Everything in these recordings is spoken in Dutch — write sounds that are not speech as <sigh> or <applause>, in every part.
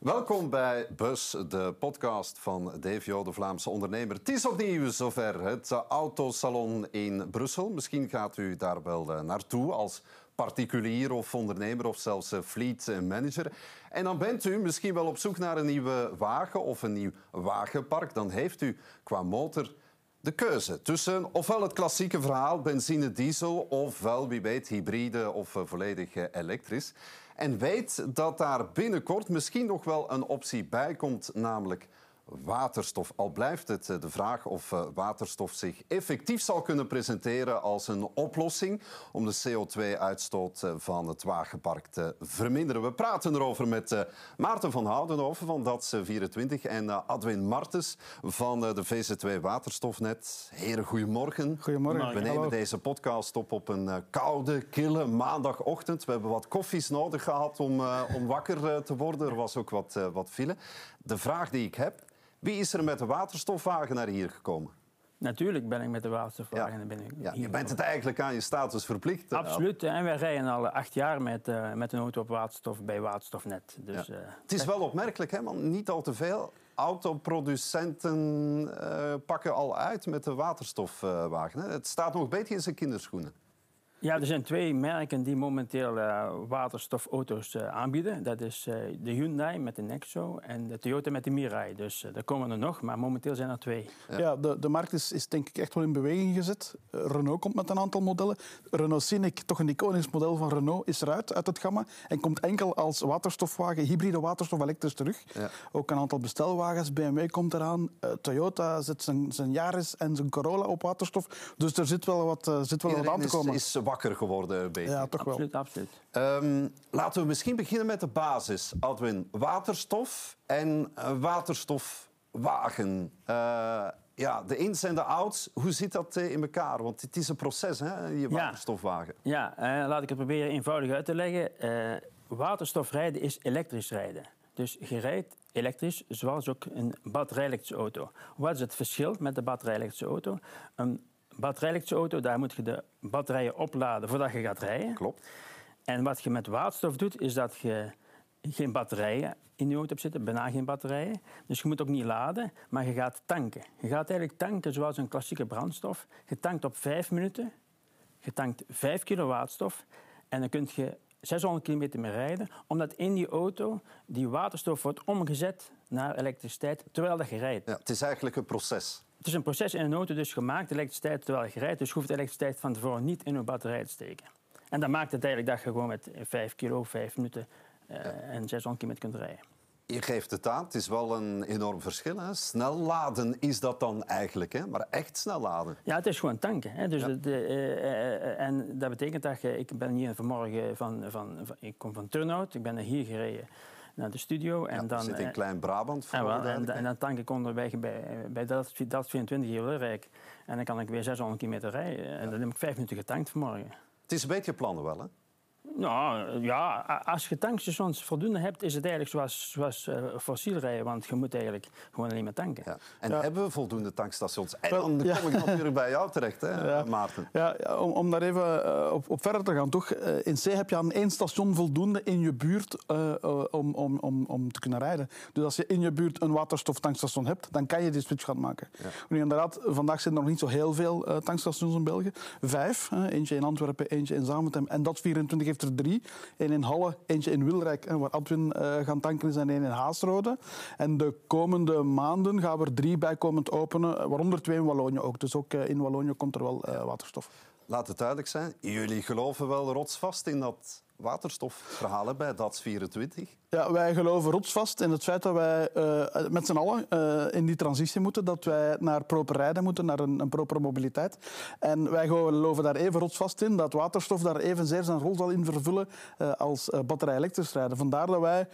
Welkom bij Bus, de podcast van DVO, de Vlaamse ondernemer. Het is opnieuw zover, het autosalon in Brussel. Misschien gaat u daar wel eh, naartoe als particulier of ondernemer of zelfs eh, fleet manager. En dan bent u misschien wel op zoek naar een nieuwe wagen of een nieuw wagenpark. Dan heeft u qua motor de keuze tussen ofwel het klassieke verhaal benzine, diesel, ofwel wie weet hybride of eh, volledig elektrisch. En weet dat daar binnenkort misschien nog wel een optie bij komt, namelijk waterstof. Al blijft het eh, de vraag of eh, waterstof zich effectief zal kunnen presenteren als een oplossing om de CO2-uitstoot eh, van het wagenpark te verminderen. We praten erover met Maarten van Houdenhoven van DATS24 en Adwin Martens van de VZ2 Waterstofnet. Heren, goedemorgen. Goedemorgen. We nemen deze podcast op op een koude, kille maandagochtend. We hebben wat koffies nodig gehad om, om wakker te worden. Er was ook wat, wat file. De vraag die ik heb, wie is er met de waterstofwagen naar hier gekomen? Natuurlijk ben ik met de waterstofwagen naar binnen. Ja, je bent het eigenlijk aan je status verplicht. Absoluut. En wij rijden al acht jaar met, uh, met een auto op waterstof bij Waterstofnet. Dus, ja. uh, het is wel opmerkelijk, hè, want niet al te veel autoproducenten uh, pakken al uit met de waterstofwagen. Het staat nog een beetje in zijn kinderschoenen. Ja, er zijn twee merken die momenteel uh, waterstofauto's uh, aanbieden. Dat is uh, de Hyundai met de Nexo en de Toyota met de Mirai. Dus er komen er nog, maar momenteel zijn er twee. Ja, ja de, de markt is, is, denk ik echt wel in beweging gezet. Renault komt met een aantal modellen. Renault Scenic, toch een iconisch model van Renault, is eruit uit het gamma en komt enkel als waterstofwagen, hybride waterstof elektrisch terug. Ja. Ook een aantal bestelwagens. BMW komt eraan. Toyota zet zijn, zijn Yaris en zijn Corolla op waterstof. Dus er zit wel wat, zit wel wat aan te komen. Is, is wakker geworden. Beetje. Ja, toch wel. Absoluut, absoluut. Um, laten we misschien beginnen met de basis, Adwin. Waterstof en waterstofwagen. Uh, ja, de ins en de outs, hoe zit dat eh, in elkaar? Want het is een proces, hè, je waterstofwagen. Ja, ja uh, laat ik het proberen eenvoudig uit te leggen. Uh, waterstofrijden is elektrisch rijden. Dus je rijdt elektrisch, zoals ook een batterij-elektrische auto. Wat is het verschil met de batterij-elektrische auto? Een batterij-elektrische auto, daar moet je de batterijen opladen voordat je gaat rijden. Klopt. En wat je met waterstof doet, is dat je geen batterijen in je auto hebt zitten, bijna geen batterijen. Dus je moet ook niet laden, maar je gaat tanken. Je gaat eigenlijk tanken zoals een klassieke brandstof. Je tankt op vijf minuten, je tankt vijf kilo waterstof en dan kun je 600 kilometer meer rijden, omdat in die auto die waterstof wordt omgezet naar elektriciteit terwijl dat je rijdt. Ja, het is eigenlijk een proces. Het is een proces in een auto dus gemaakt, elektriciteit terwijl je rijdt. Dus je hoeft de elektriciteit van tevoren niet in een batterij te steken. En dat maakt het eigenlijk dat je gewoon met 5 kilo, 5 minuten uh, ja. en 600 kilometer kunt rijden. Je geeft het aan, het is wel een enorm verschil. Hè? Snel laden is dat dan eigenlijk, hè? maar echt snel laden. Ja, het is gewoon tanken. Hè? Dus ja. de, uh, en dat betekent dat je... Ik ben hier vanmorgen van, van, van ik kom van Turnhout, ik ben er hier gereden naar de studio. En ja, dan, zit in Klein-Brabant. En, wel, en, en, dan tank ik onderweg bij, bij dat, dat 24 heel rijk. En dan kan ik weer 600 kilometer rijden. En dan heb ik vijf minuten getankt vanmorgen. Het is een beetje plannen wel, hè? Nou ja, als je tankstations voldoende hebt, is het eigenlijk zoals, zoals uh, fossiel rijden. Want je moet eigenlijk gewoon alleen maar tanken. Ja. En ja. hebben we voldoende tankstations? En dan kom ik natuurlijk bij jou terecht, hè, <laughs> Maarten. Ja, om, om daar even uh, op, op, verder te gaan. Toch, uh, in C heb je aan één station voldoende in je buurt om, om, om, om te kunnen rijden. Dus als je in je buurt een waterstoftankstation hebt, dan kan je die switch gaan maken. Nu inderdaad, vandaag zijn er nog niet zo heel veel tankstations in België. Vijf. eentje in Antwerpen, eentje in Zaventem. En dat 24 heeft er drie. Eén in Halle, eentje in Wilrijk, waar Adwin uh, gaan tanken is, en één in Haasrode. En de komende maanden gaan we er drie bijkomend openen, waaronder twee in Wallonië ook. Dus ook uh, in Wallonië komt er wel uh, waterstof. Laat het duidelijk zijn, jullie geloven wel rotsvast in dat waterstofverhalen bij DATS 24? Ja, wij geloven rotsvast in het feit dat wij uh, met z'n allen uh, in die transitie moeten, dat wij naar proper rijden moeten, naar een, een proper mobiliteit. En wij geloven daar even rotsvast in dat waterstof daar evenzeer zijn rol zal in vervullen uh, als batterij-elektrisch rijden. Vandaar dat wij,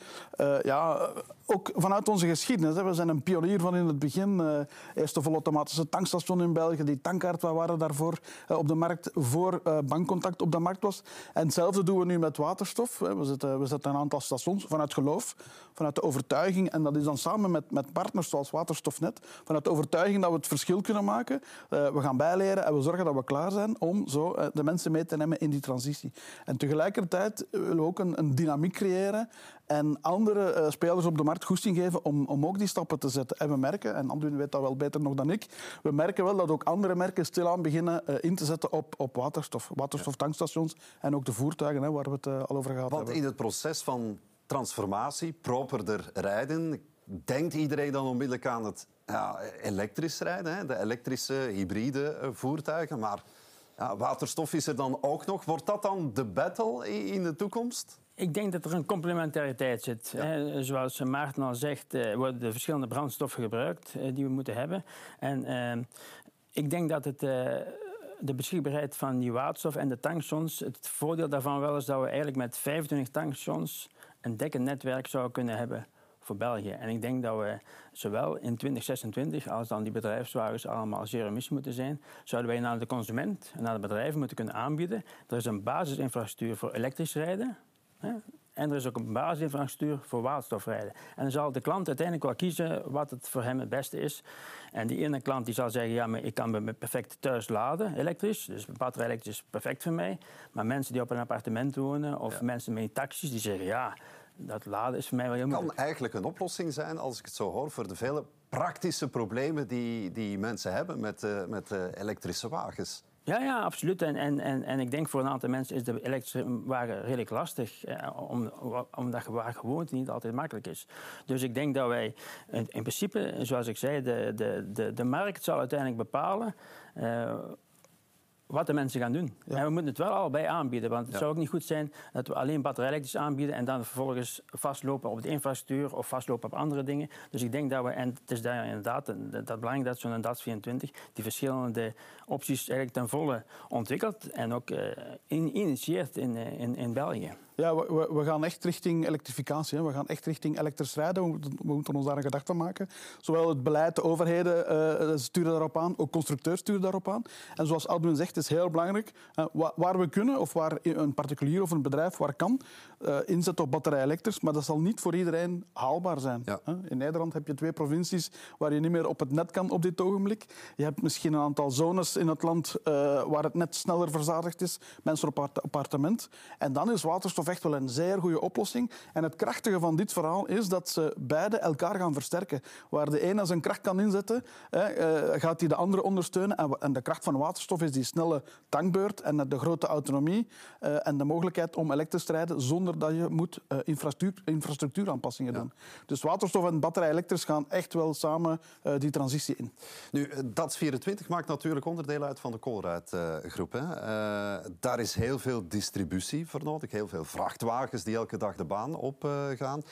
ja, ook vanuit onze geschiedenis, hè, we zijn een pionier van in het begin, eerste volautomatische tankstation in België, die tankkaart, wij waren daarvoor op de markt voor bankcontact op de markt was. En hetzelfde doen we nu met waterstof. We zetten, een aantal stations vanuit geloof, vanuit de overtuiging. En dat is dan samen met, met partners zoals Waterstofnet. Vanuit de overtuiging dat we het verschil kunnen maken. Uh, we gaan bijleren en we zorgen dat we klaar zijn om zo uh, de mensen mee te nemen in die transitie. En tegelijkertijd willen we ook een, een dynamiek creëren En andere uh, spelers op de markt goesting geven om, om ook die stappen te zetten. En we merken, en Andwin weet dat wel beter nog dan ik, we merken wel dat ook andere merken stilaan beginnen uh, in te zetten op, op waterstof. Waterstoftankstations en ook de voertuigen hè, waar we het uh, al over gehad Want hebben. in het proces van transformatie, properder rijden, denkt iedereen dan onmiddellijk aan het ja, elektrisch rijden, hè? de elektrische hybride voertuigen. Maar ja, waterstof is er dan ook nog. Wordt dat dan de battle in de toekomst? Ik denk dat er een complementariteit zit. Ja. Zoals Maarten al zegt, worden de verschillende brandstoffen gebruikt die we moeten hebben. En uh, ik denk dat het, uh, de beschikbaarheid van die waterstof en de tankstations... het voordeel daarvan wel is dat we eigenlijk met 25 tankstations... een dekkend netwerk zouden kunnen hebben voor België. En ik denk dat we zowel in 2026 als dan die bedrijfswagens allemaal zero emissie moeten zijn, zouden wij naar de consument en naar de bedrijven moeten kunnen aanbieden. Er is een basisinfrastructuur voor elektrisch rijden. En er is ook een basisinfrastructuur voor waterstofrijden. En dan zal de klant uiteindelijk wel kiezen wat het voor hem het beste is. En die ene klant die zal zeggen, ja, maar ik kan me perfect thuis laden, elektrisch. Dus batterij elektrisch is perfect voor mij. Maar mensen die op een appartement wonen of ja. mensen met taxis, die zeggen, ja, dat laden is voor mij wel heel moeilijk. kan eigenlijk een oplossing zijn, als ik het zo hoor, voor de vele praktische problemen die, die mensen hebben met, uh, met uh, elektrische wagens. Ja, ja, absoluut. En, en, en, en ik denk voor een aantal mensen is de elektrische wagen redelijk lastig, eh, om, omdat waar gewoonte niet altijd makkelijk is. Dus ik denk dat wij in, in principe, zoals ik zei, de, de, de, de markt zal uiteindelijk bepalen. Uh, wat de mensen gaan doen. Ja. En we moeten het wel allebei aanbieden. Want het ja. zou ook niet goed zijn dat we alleen batterij elektrisch aanbieden en dan vervolgens vastlopen op de infrastructuur of vastlopen op andere dingen. Dus ik denk dat we, en het is daar inderdaad dat, dat belangrijk dat zo'n DAS 24 die verschillende opties eigenlijk ten volle ontwikkelt en ook uh, in, initieert in, in, in België. Ja, we, we, gaan echt richting elektrificatie. Hè. We gaan echt richting elektrisch rijden. We moeten, we moeten ons daar een gedachte maken. Zowel het beleid, de overheden uh, sturen daarop aan, ook constructeurs sturen daarop aan. En zoals Adwin zegt, is heel belangrijk uh, waar we kunnen, of waar een particulier of een bedrijf waar kan, uh, inzetten op batterij elektrisch. Maar dat zal niet voor iedereen haalbaar zijn. Ja. In Nederland heb je twee provincies waar je niet meer op het net kan op dit ogenblik. Je hebt misschien een aantal zones in het land waar het net sneller verzadigd is. Mensen op appartement. En dan is waterstof echt wel een zeer goede oplossing. En het krachtige van dit verhaal is dat ze beide elkaar gaan versterken. Waar de ene zijn kracht kan inzetten, hè, uh, gaat die de andere ondersteunen. En, en, de kracht van waterstof is die snelle tankbeurt en de grote autonomie uh, en de mogelijkheid om elektrisch te rijden zonder dat je moet infrastructuur, infrastructuuraanpassingen ja. doen. Dus waterstof en batterij elektrisch gaan echt wel samen die transitie in. Nu, DATS 24 maakt natuurlijk onderdeel uit van de Colruyt-groep. daar is heel veel distributie voor nodig, heel veel vrachtwagens die elke dag de baan opgaan. Uh,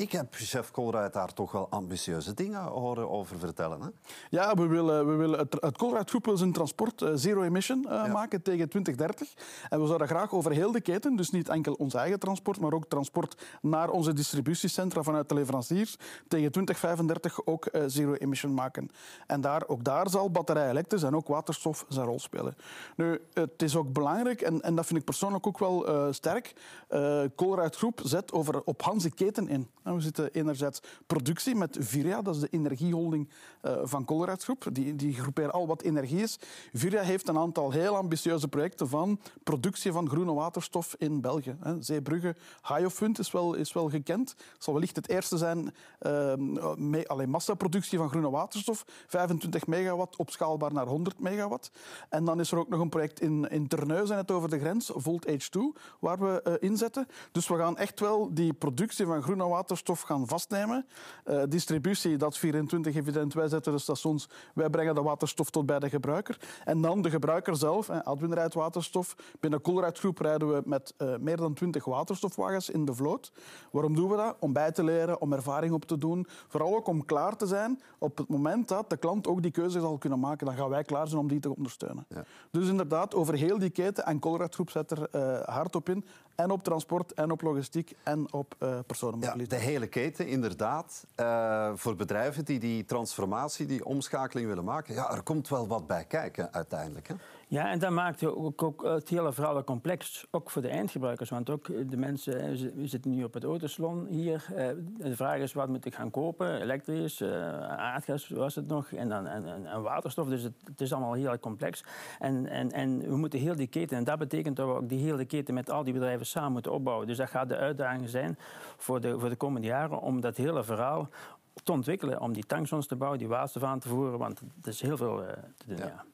ik heb chef Colruyt daar toch wel ambitieuze dingen horen over vertellen. Hè? Ja, we willen, we willen het, het Colruyt Groep wil zijn transport uh, zero emission uh, ja. maken tegen 2030. En we zouden graag over heel de keten, dus niet enkel ons eigen transport, maar ook transport naar onze distributiecentra vanuit de leveranciers, tegen 2035 ook uh, zero emission maken. En daar, ook daar zal batterij elektrisch en ook waterstof zijn rol spelen. Nu, het is ook belangrijk, en, en dat vind ik persoonlijk ook wel sterk, Colruyt Groep zet over op Hanse keten in. We zitten enerzijds productie met Viria, dat is de energieholding uh, van Colruyt Groep. Die, die groepeert al wat energie is. Viria heeft een aantal heel ambitieuze projecten van productie van groene waterstof in België. Zeebrugge, Haiofund is wel, is wel gekend. Het zal wellicht het eerste zijn, uh, mee, alleen massaproductie van groene waterstof. 25 megawatt, opschaalbaar naar 100 megawatt. En dan is er ook nog een project in, in Terneuzen, net over de grens, Volt H2, waar we uh, inzetten. Dus we gaan echt wel die productie van groene waterstof gaan vastnemen. Uh, distributie, dat is 24 evident. Wij zetten de stations, wij brengen de waterstof tot bij de gebruiker. En dan de gebruiker zelf. Hè, Adwin rijdt waterstof. Binnen Colruyt Groep rijden we met uh, meer dan 20 waterstofwagens in de vloot. Waarom doen we dat? Om bij te leren, om ervaring op te doen. Vooral ook om klaar te zijn op het moment dat de klant ook die keuze zal kunnen maken. Dan gaan wij klaar zijn om die te ondersteunen. Ja. Dus inderdaad, over heel die keten. En Colruyt Groep zet er uh, hard op in. En op transport, en op logistiek, en op uh, personenmobiliteit. Ja, de hele keten, inderdaad. Uh, voor bedrijven die die transformatie, die omschakeling willen maken, ja, er komt wel wat bij kijken uiteindelijk. Hè? Ja, en dat maakt ook, ook het hele verhaal complex, ook voor de eindgebruikers. Want ook de mensen, we zitten nu op het autosalon hier. Eh, de vraag is, wat moet ik gaan kopen? Elektrisch, eh, aardgas was het nog, en, dan, en, en waterstof. Dus het, het, is allemaal heel complex. En, en, en we moeten heel die keten, en dat betekent dat we ook die hele keten met al die bedrijven samen moeten opbouwen. Dus dat gaat de uitdaging zijn voor de, voor de komende jaren om dat hele verhaal te ontwikkelen. Om die tankzones te bouwen, die waterstof aan te voeren, want er is heel veel te doen. ja.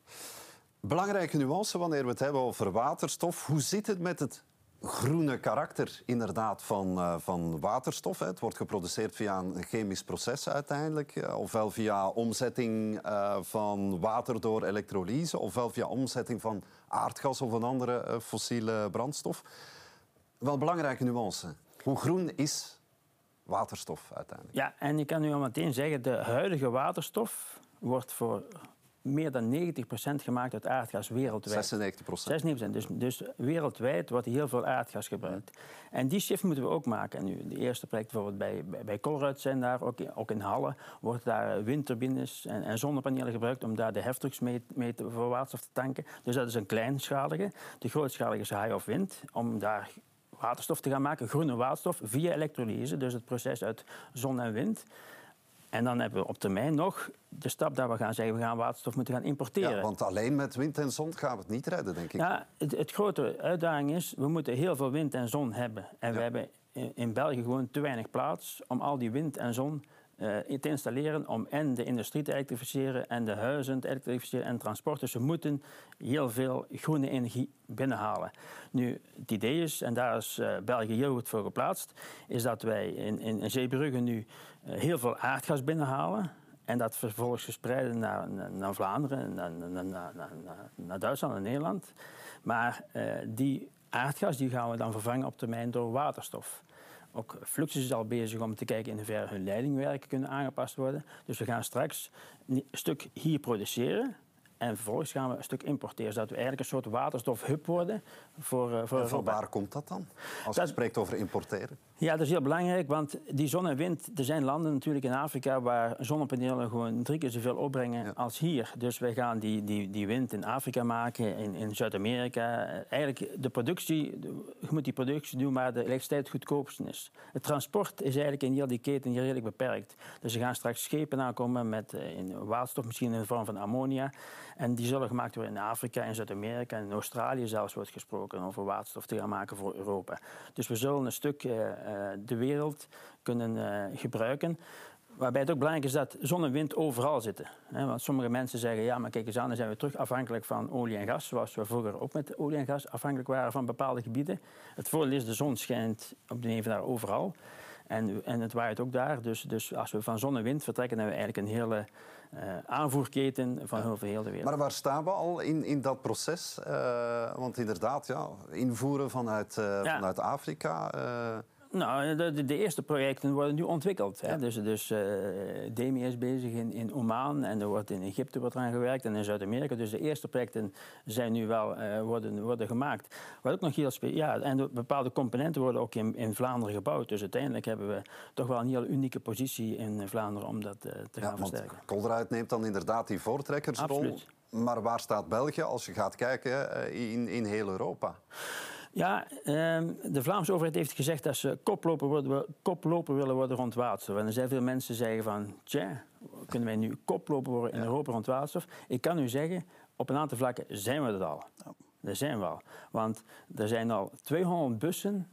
Belangrijke nuance wanneer we het hebben over waterstof. Hoe zit het met het groene karakter inderdaad van, uh, van waterstof? Hè? Het wordt geproduceerd via een chemisch proces uiteindelijk. Eh, ofwel via omzetting uh, van water door elektrolyse, ofwel via omzetting van aardgas of een andere fossiele brandstof. Wel belangrijke nuance. Hoe groen is waterstof uiteindelijk? Ja, en ik kan u al meteen zeggen, de huidige waterstof wordt voor meer dan 90% gemaakt uit aardgas wereldwijd. 96%. 96%. Dus, dus wereldwijd wordt heel veel aardgas gebruikt. En die shift moeten we ook maken. En nu, de eerste project bijvoorbeeld bij, bij, bij Colruyt zijn daar, ook in, ook in Halle, wordt daar windturbines en, en zonnepanelen gebruikt om daar de heftrucks mee, mee te, voor waterstof te tanken. Dus dat is een kleinschalige. De grootschalige is high of wind, om daar waterstof te gaan maken, groene waterstof, via elektrolyse, dus het proces uit zon en wind. En dan hebben we op termijn nog de stap dat we gaan zeggen... we gaan waterstof moeten gaan importeren. Ja, want alleen met wind en zon gaan we het niet redden, denk ik. Ja, het, het grote uitdaging is, we moeten heel veel wind en zon hebben. En we hebben in België gewoon te weinig plaats om al die wind en zon uh, te installeren om en de industrie te elektrificeren en de huizen te elektrificeren en transport. Dus we moeten heel veel groene energie binnenhalen. Nu, het idee is, en daar is uh, België heel goed voor geplaatst, is dat wij in, in, Zeebrugge nu uh, heel veel aardgas binnenhalen. En dat vervolgens verspreiden naar, naar Vlaanderen, naar, naar, Duitsland en Nederland. Maar die aardgas die gaan we dan vervangen op termijn door waterstof. Ook Fluxus is al bezig om te kijken in hoeverre hun leidingwerken kunnen aangepast worden. Dus we gaan straks een stuk hier produceren. En vervolgens gaan we een stuk importeren, zodat we eigenlijk een soort waterstofhub worden voor, uh, voor en van waar komt dat dan? Als je spreekt over importeren. Ja, dat is heel belangrijk, want die zon en wind... Er zijn landen natuurlijk in Afrika waar zonnepanelen gewoon drie keer zoveel opbrengen als hier. Dus wij gaan die, die, die wind in Afrika maken, in, in Zuid-Amerika. Eigenlijk de productie, je moet die productie doen waar de elektriciteit het goedkoopste is. Het transport is eigenlijk in heel die keten hier redelijk beperkt. Dus er gaan straks schepen aankomen met eh, in waterstof, misschien in de vorm van ammonia. En die zullen gemaakt worden in Afrika, in Zuid-Amerika en in Australië zelfs wordt gesproken over waterstof te gaan maken voor Europa. Dus we zullen een stuk uh, de wereld kunnen uh, gebruiken. Waarbij het ook belangrijk is dat zon en wind overal zitten. Want sommige mensen zeggen, ja, maar kijk eens aan, dan zijn we terug afhankelijk van olie en gas, zoals we vroeger ook met olie en gas afhankelijk waren van bepaalde gebieden. Het voordeel is, de zon schijnt op de een daar overal. En, en het waait ook daar. Dus, dus als we van zon en wind vertrekken, hebben we eigenlijk een hele uh, aanvoerketen van over heel de wereld. Maar waar staan we al in, in dat proces? Uh, want inderdaad, ja, invoeren vanuit, uh, ja. vanuit Afrika. Nou, de, de, eerste projecten worden nu ontwikkeld. Hè. Ja. Dus, dus uh, DEMI is bezig in, in Oman en er wordt in Egypte wordt aan gewerkt en in Zuid-Amerika. Dus de eerste projecten zijn nu wel uh, worden, worden gemaakt. Wat ook nog heel ja, en bepaalde componenten worden ook in, in Vlaanderen gebouwd. Dus uiteindelijk hebben we toch wel een heel unieke positie in Vlaanderen om dat uh, te ja, gaan versterken. Kolderuit neemt dan inderdaad die voortrekkersrol. Absoluut. Maar waar staat België als je gaat kijken in, in heel Europa? Ja, ehm, de Vlaamse overheid heeft gezegd dat ze koploper, worden, koploper willen worden rond waterstof. En er zijn veel mensen die zeggen van, tja, kunnen wij nu koploper worden in ja. Europa rond waterstof? Ik kan u zeggen, op een aantal vlakken zijn we dat al. Ja. Daar zijn we al. Want er zijn al 200 bussen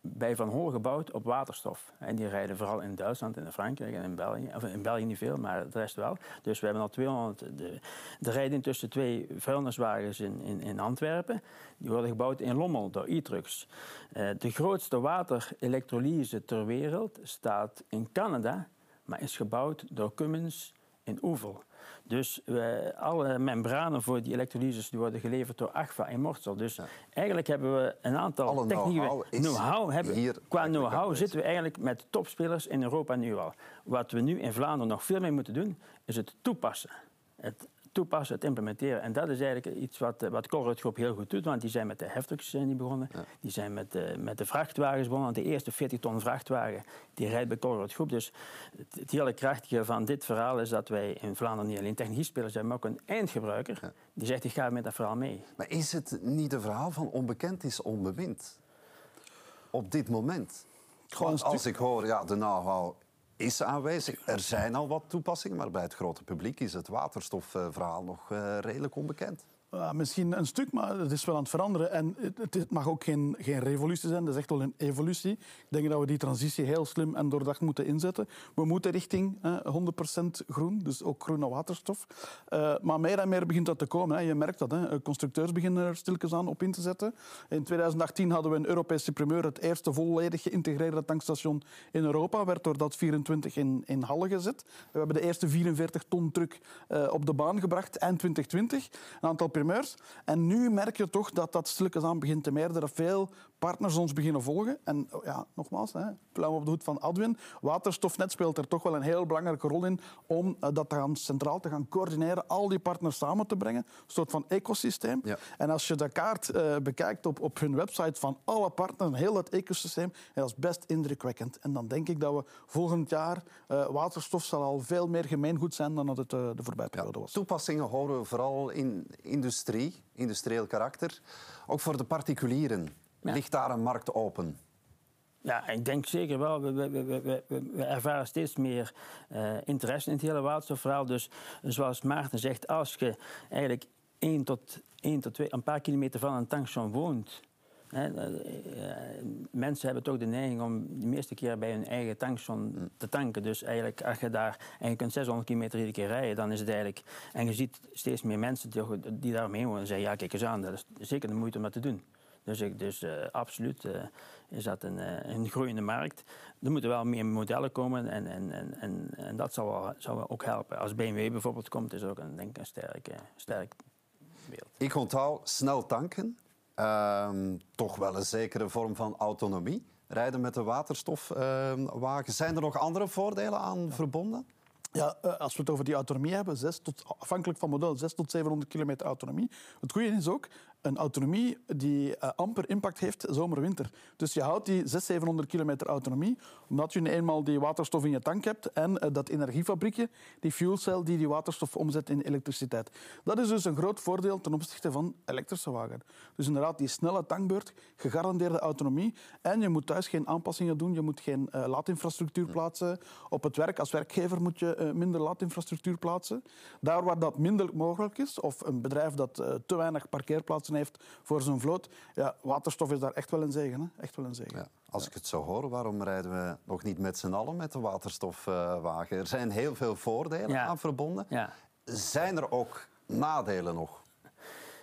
bij Van Hol gebouwd op waterstof. En die rijden vooral in Duitsland en in Frankrijk en in België. Of in België niet veel, maar de rest wel. Dus we hebben al 200... De, rijden intussen twee vuilniswagens in, in, in Antwerpen. Die worden gebouwd in Lommel door e-trucks. Uh, de grootste waterelektrolyse ter wereld staat in Canada... maar is gebouwd door Cummins in Oevel. Dus we, alle membranen voor die elektrolyses die worden geleverd door Agfa in Mortsel. Dus ja. eigenlijk hebben we een aantal technieken. Know-how hebben, qua know-how zitten we eigenlijk met topspelers in Europa nu al. Wat we nu in Vlaanderen nog veel meer moeten doen, is het toepassen. Het toepassen, het implementeren. En dat is eigenlijk iets wat, wat Colruyt Groep heel goed doet, want die zijn met de heftrucks zijn die begonnen. Die zijn met, de, met de vrachtwagens begonnen. Want de eerste 40 ton vrachtwagen die rijdt bij Colruyt Groep. Dus het, het, hele krachtige van dit verhaal is dat wij in Vlaanderen niet alleen technologie spelers hebben, maar ook een eindgebruiker die zegt ik ga met dat verhaal mee. Maar is het niet een verhaal van onbekend is onbemind? Op dit moment. Want als ik hoor, ja, de know-how is aanwezig. Er zijn al wat toepassingen, maar bij het grote publiek is het waterstofverhaal nog uh, redelijk onbekend. Misschien een stuk, maar het is wel aan het veranderen. En het, het, mag ook geen, geen revolutie zijn, dat is echt wel een evolutie. Ik denk dat we die transitie heel slim en doordacht moeten inzetten. We moeten richting uh, 100% groen, dus ook groene waterstof. Uh, maar meer en meer begint dat te komen. Hè. Je merkt dat. Hè. Constructeurs beginnen er stilletjes aan op in te zetten. In 2018 hadden we een Europese primeur, het eerste volledig geïntegreerde tankstation in Europa. Werd door dat 24 in, in Halle gezet. We hebben de eerste 44 ton truck uh, op de baan gebracht eind 2020. Een aantal primeurs. En nu merk je toch dat dat stilletjes aan begint te meerderen. Veel partners ons beginnen volgen. En ja, nogmaals, hè, pluim op de hoed van Adwin. Waterstofnet speelt er toch wel een heel belangrijke rol in om uh, dat te gaan centraal te gaan coördineren, al die partners samen te brengen. Een soort van ecosysteem. Ja. En als je de kaart uh, bekijkt op, op hun website van alle partners, heel dat ecosysteem, dat is best indrukwekkend. En dan denk ik dat we volgend jaar uh, waterstof zal al veel meer gemeengoed zijn dan dat het de voorbije periode was. Toepassingen horen we vooral in industrie, industrieel karakter. Ook voor de particulieren. Ja. Ligt daar een markt open? Ja, ik denk zeker wel. We, we, we, we ervaren steeds meer uh, interesse in het hele waterstofverhaal. Dus zoals Maarten zegt, als je eigenlijk 1 tot, 1 tot 2, een paar kilometer van een tankstation woont... Hè, uh, mensen hebben toch de neiging om de meeste keer bij hun eigen tankstation te tanken. Dus eigenlijk, als je daar en je kunt 600 kilometer iedere keer rijden, dan is het eigenlijk... En je ziet steeds meer mensen die, daaromheen wonen en zeggen... ja, kijk eens aan, dat is zeker de moeite om dat te doen. Dus, ik, dus uh, absoluut uh, is dat een, uh, een groeiende markt. Er moeten wel meer modellen komen en, en, en, en, en dat zal, wel, zal wel ook helpen. Als BMW bijvoorbeeld komt, is ook een, denk ik een sterk, sterk beeld. Ik onthoud snel tanken. Ehm, toch wel een zekere vorm van autonomie. Rijden met een waterstofwagen. Zijn er nog andere voordelen aan verbonden? Ja, als we het over die autonomie hebben, zes tot, afhankelijk van model, 6 tot 700 kilometer autonomie. Het goede is ook, een autonomie die uh, amper impact heeft zomer-winter. Dus je houdt die 600, 700 kilometer autonomie, omdat je eenmaal die waterstof in je tank hebt en uh, dat energiefabriekje, die fuelcel die die waterstof omzet in elektriciteit. Dat is dus een groot voordeel ten opzichte van elektrische wagen. Dus inderdaad, die snelle tankbeurt, gegarandeerde autonomie en je moet thuis geen aanpassingen doen, je moet geen uh, laadinfrastructuur plaatsen. Op het werk, als werkgever moet je minder laadinfrastructuur plaatsen. Daar waar dat minder mogelijk is, of een bedrijf dat te weinig parkeerplaatsen heeft voor zijn vloot. Ja, waterstof is daar echt wel een zegen. Hè? Echt wel een zegen. Ja, als ik het zo hoor, waarom rijden we nog niet met z'n allen met de waterstofwagen? Er zijn heel veel voordelen ja. aan verbonden. Ja. Zijn er ook nadelen nog?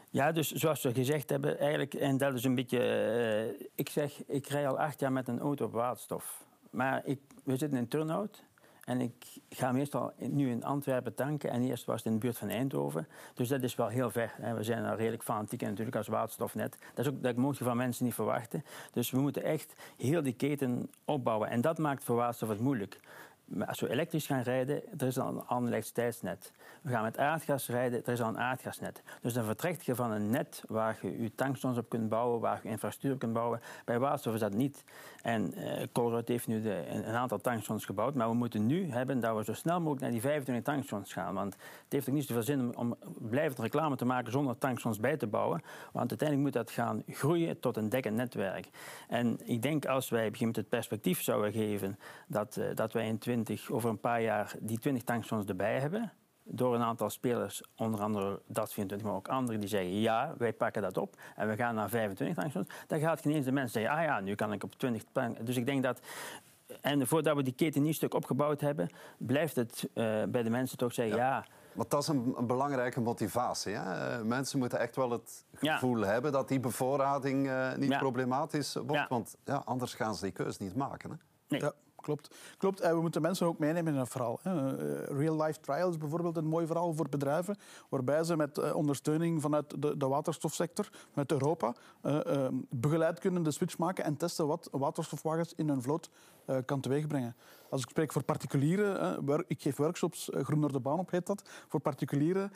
Ja, dus zoals we gezegd hebben, eigenlijk, en dat is een beetje. Uh, ik zeg, ik rij al acht jaar met een auto op waterstof. Maar ik, we zitten in Turnhout. En ik ga meestal nu in Antwerpen tanken. En eerst was het in de buurt van Eindhoven. Dus dat is wel heel ver. We zijn daar redelijk fanatiek en natuurlijk als waterstofnet. Dat, is ook, dat mocht je van mensen niet verwachten. Dus we moeten echt heel die keten opbouwen. En dat maakt voor waterstof het moeilijk. Als we elektrisch gaan rijden, er is al een elektriciteitsnet. We gaan met aardgas rijden, er is al een aardgasnet. Dus dan vertrekt je van een net waar je je tankstations op kunt bouwen, waar je infrastructuur kunt bouwen. Bij waterstof is dat niet. En uh, Colruyt heeft nu een, aantal tankstations gebouwd, maar we moeten nu hebben dat we zo snel mogelijk naar die 25 tankstations gaan. Want het heeft ook niet zoveel zin om, om blijvend reclame te maken zonder tankstations bij te bouwen. Want uiteindelijk moet dat gaan groeien tot een dekkend netwerk. En ik denk als wij op het perspectief zouden geven dat, uh, dat wij in 20, over een paar jaar die 20 tankstations erbij hebben, door een aantal spelers, onder andere Dat24, maar ook anderen, die zeggen ja, wij pakken dat op en we gaan naar 25 tankstations, dan gaat geen eens de mensen zeggen, ah ja, nu kan ik op 20 tanken. Dus ik denk dat, en voordat we die keten niet stuk opgebouwd hebben, blijft het uh, bij de mensen toch zeggen ja. ja maar dat is een, een belangrijke motivatie. Hè? Mensen moeten echt wel het gevoel ja. hebben dat die bevoorrading uh, niet ja. problematisch wordt. Want ja, anders gaan ze die keus niet maken. Hè? Nee. Klopt. klopt. En we moeten mensen ook meenemen in het verhaal. Real-life trials bijvoorbeeld, een mooi verhaal voor bedrijven, waarbij ze met ondersteuning vanuit de, de waterstofsector, vanuit Europa, begeleid kunnen de switch maken en testen wat waterstofwagens in hun vloot kan teweegbrengen. Als ik spreek voor particulieren, ik geef workshops, Groen door de baan op heet dat, voor particulieren,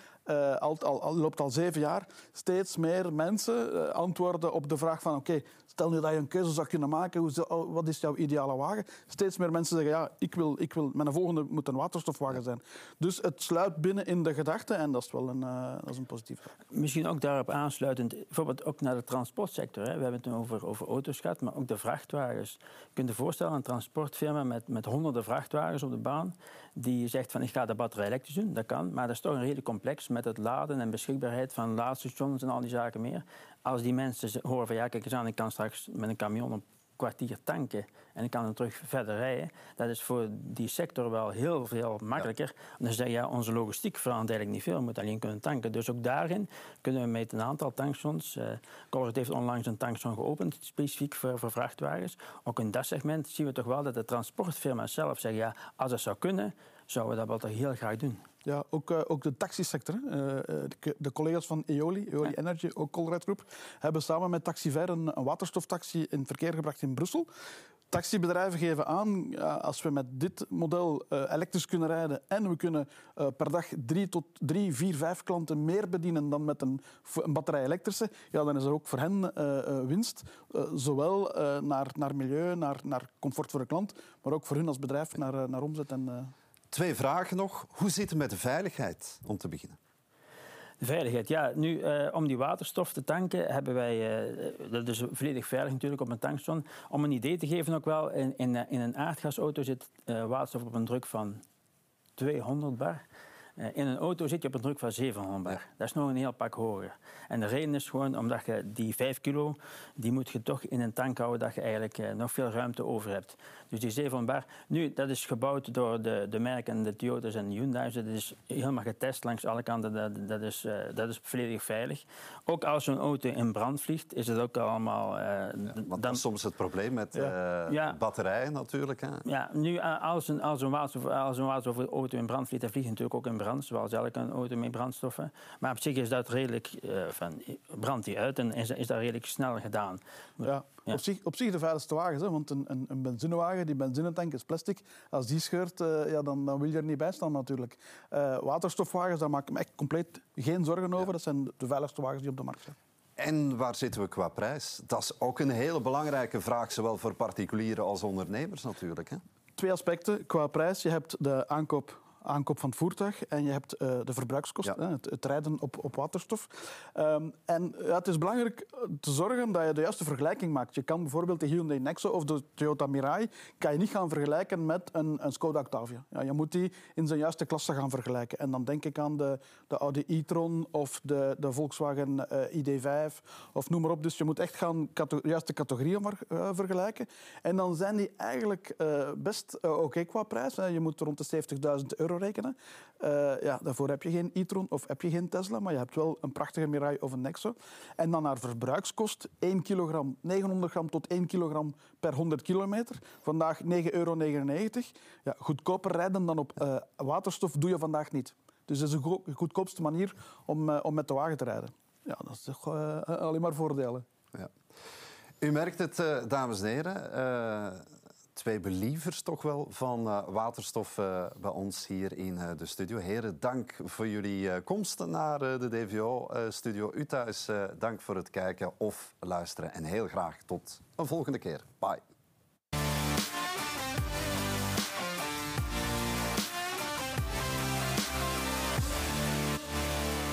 al, al, loopt al zeven jaar, steeds meer mensen antwoorden op de vraag van oké, stel nu dat je een keuze zou kunnen maken, hoe, wat is jouw ideale wagen? Steeds meer mensen zeggen ja, ik wil, ik wil, mijn volgende moet een waterstofwagen zijn. Dus het sluit binnen in de gedachte en dat is wel een, uh, dat is een positief Misschien ook daarop aansluitend, bijvoorbeeld ook naar de transportsector. Hè. We hebben het nu over, over auto's gehad, maar ook de vrachtwagens. Je kunt je voorstellen, een transportfirma met, met honderden vrachtwagens op de baan, die zegt van ik ga de batterij elektrisch doen, dat kan, maar dat is toch een redelijk complex met het laden en beschikbaarheid van laadstations en al die zaken meer. Als die mensen horen van ja, kijk eens aan, ik kan straks met een camion een kwartier tanken en ik kan dan terug verder rijden. Dat is voor die sector wel heel veel makkelijker. Ja. Dan zeg je, ja, onze logistiek verandert eigenlijk niet veel, we moeten alleen kunnen tanken. Dus ook daarin kunnen we met een aantal tankstations, uh, heeft onlangs een tankstation geopend, specifiek voor, voor, vrachtwagens. Ook in dat segment zien we toch wel dat de transportfirma's zelf zeggen, ja, als het zou kunnen, zouden we dat wel heel graag doen. Ja, ook, uh, ook de taxisector. Uh, de, de, collega's van Eoli, Eoli Energy, ook Colruyt Groep, hebben samen met Taxiver een, een waterstoftaxi in verkeer gebracht in Brussel. Taxibedrijven geven aan, als we met dit model elektrisch kunnen rijden en we kunnen per dag drie tot drie, vier, vijf klanten meer bedienen dan met een, een batterij elektrische, ja, dan is er ook voor hen winst. zowel naar, naar milieu, naar, naar comfort voor de klant, maar ook voor hun als bedrijf naar, naar omzet en Twee vragen nog. Hoe zit het met de veiligheid, om te beginnen? De veiligheid, ja. Nu, uh, om die waterstof te tanken hebben wij... Uh, dat is volledig veilig natuurlijk op een tankstation. Om een idee te geven ook wel, in, in, in een aardgasauto zit waterstof op een druk van 200 bar. Eh, in een auto zit je op een druk van 700 bar. Dat is nog een heel pak hoger. En de reden is gewoon omdat je die 5 kilo, die moet je toch in een tank houden dat je eigenlijk eh, nog veel ruimte over hebt. Dus die 700 bar, nu, dat is gebouwd door de, de merken, de Toyota's en de Hyundai's. Dat is helemaal getest langs alle kanten. Dat, dat, is, uh, dat is volledig veilig. Ook als zo'n auto in brand vliegt, is het ook allemaal... Uh, ja, want dan is soms het probleem met ja. ja. batterijen natuurlijk. Hè? Ja, nu als een, als een, als een waterstofauto in brand vliegt, dan vliegt natuurlijk ook in brand brand, zoals elke auto met brandstoffen. Maar op zich is dat redelijk, uh, van, brandt die uit en is, is dat redelijk snel gedaan. Ja, ja. Op, zich, op zich de veiligste wagens, hè, want een, een, een benzinewagen, die benzinetank is plastic. Als die scheurt, uh, ja, dan, dan wil je er niet bij staan natuurlijk. Uh, waterstofwagens, daar maak ik me echt compleet geen zorgen over. Dat zijn de veiligste wagens die op de markt zijn. En waar zitten we qua prijs? Dat is ook een hele belangrijke vraag, zowel voor particulieren als ondernemers natuurlijk. Hè? Twee aspecten. Qua prijs, je hebt de aankoop aankoop van het voertuig en je hebt uh, de verbruikskosten, het, het, rijden op, op waterstof. Um, en ja, het is belangrijk te zorgen dat je de juiste vergelijking maakt. Je kan bijvoorbeeld de Hyundai Nexo of de Toyota Mirai kan je niet gaan vergelijken met een, een Skoda Octavia. Ja, je moet die in zijn juiste klasse gaan vergelijken. En dan denk ik aan de, de Audi e-tron of de, de Volkswagen uh, ID5 of noem maar op. Dus je moet echt gaan de juiste categorieën uh, vergelijken. En dan zijn die eigenlijk best oké okay qua prijs. Je moet rond de 70.000 rekenen. Uh, ja, daarvoor heb je geen e-tron of heb je geen Tesla, maar je hebt wel een prachtige Mirai of een Nexo. En dan naar verbruikskost, 1 kilogram, 900 gram tot 1 kilogram per 100 kilometer. Vandaag 9,99 euro. Ja, goedkoper rijden dan op uh, waterstof doe je vandaag niet. Dus dat is de goedkoopste manier om, uh, om met de wagen te rijden. Ja, dat is toch alleen maar voordelen. Ja. U merkt het, dames en heren twee believers toch wel van uh, waterstof uh, bij ons hier in uh, de studio. Heren, dank voor jullie komst naar de DVO-studio. U thuis, dank voor het kijken of luisteren. En heel graag tot een volgende keer. Bye.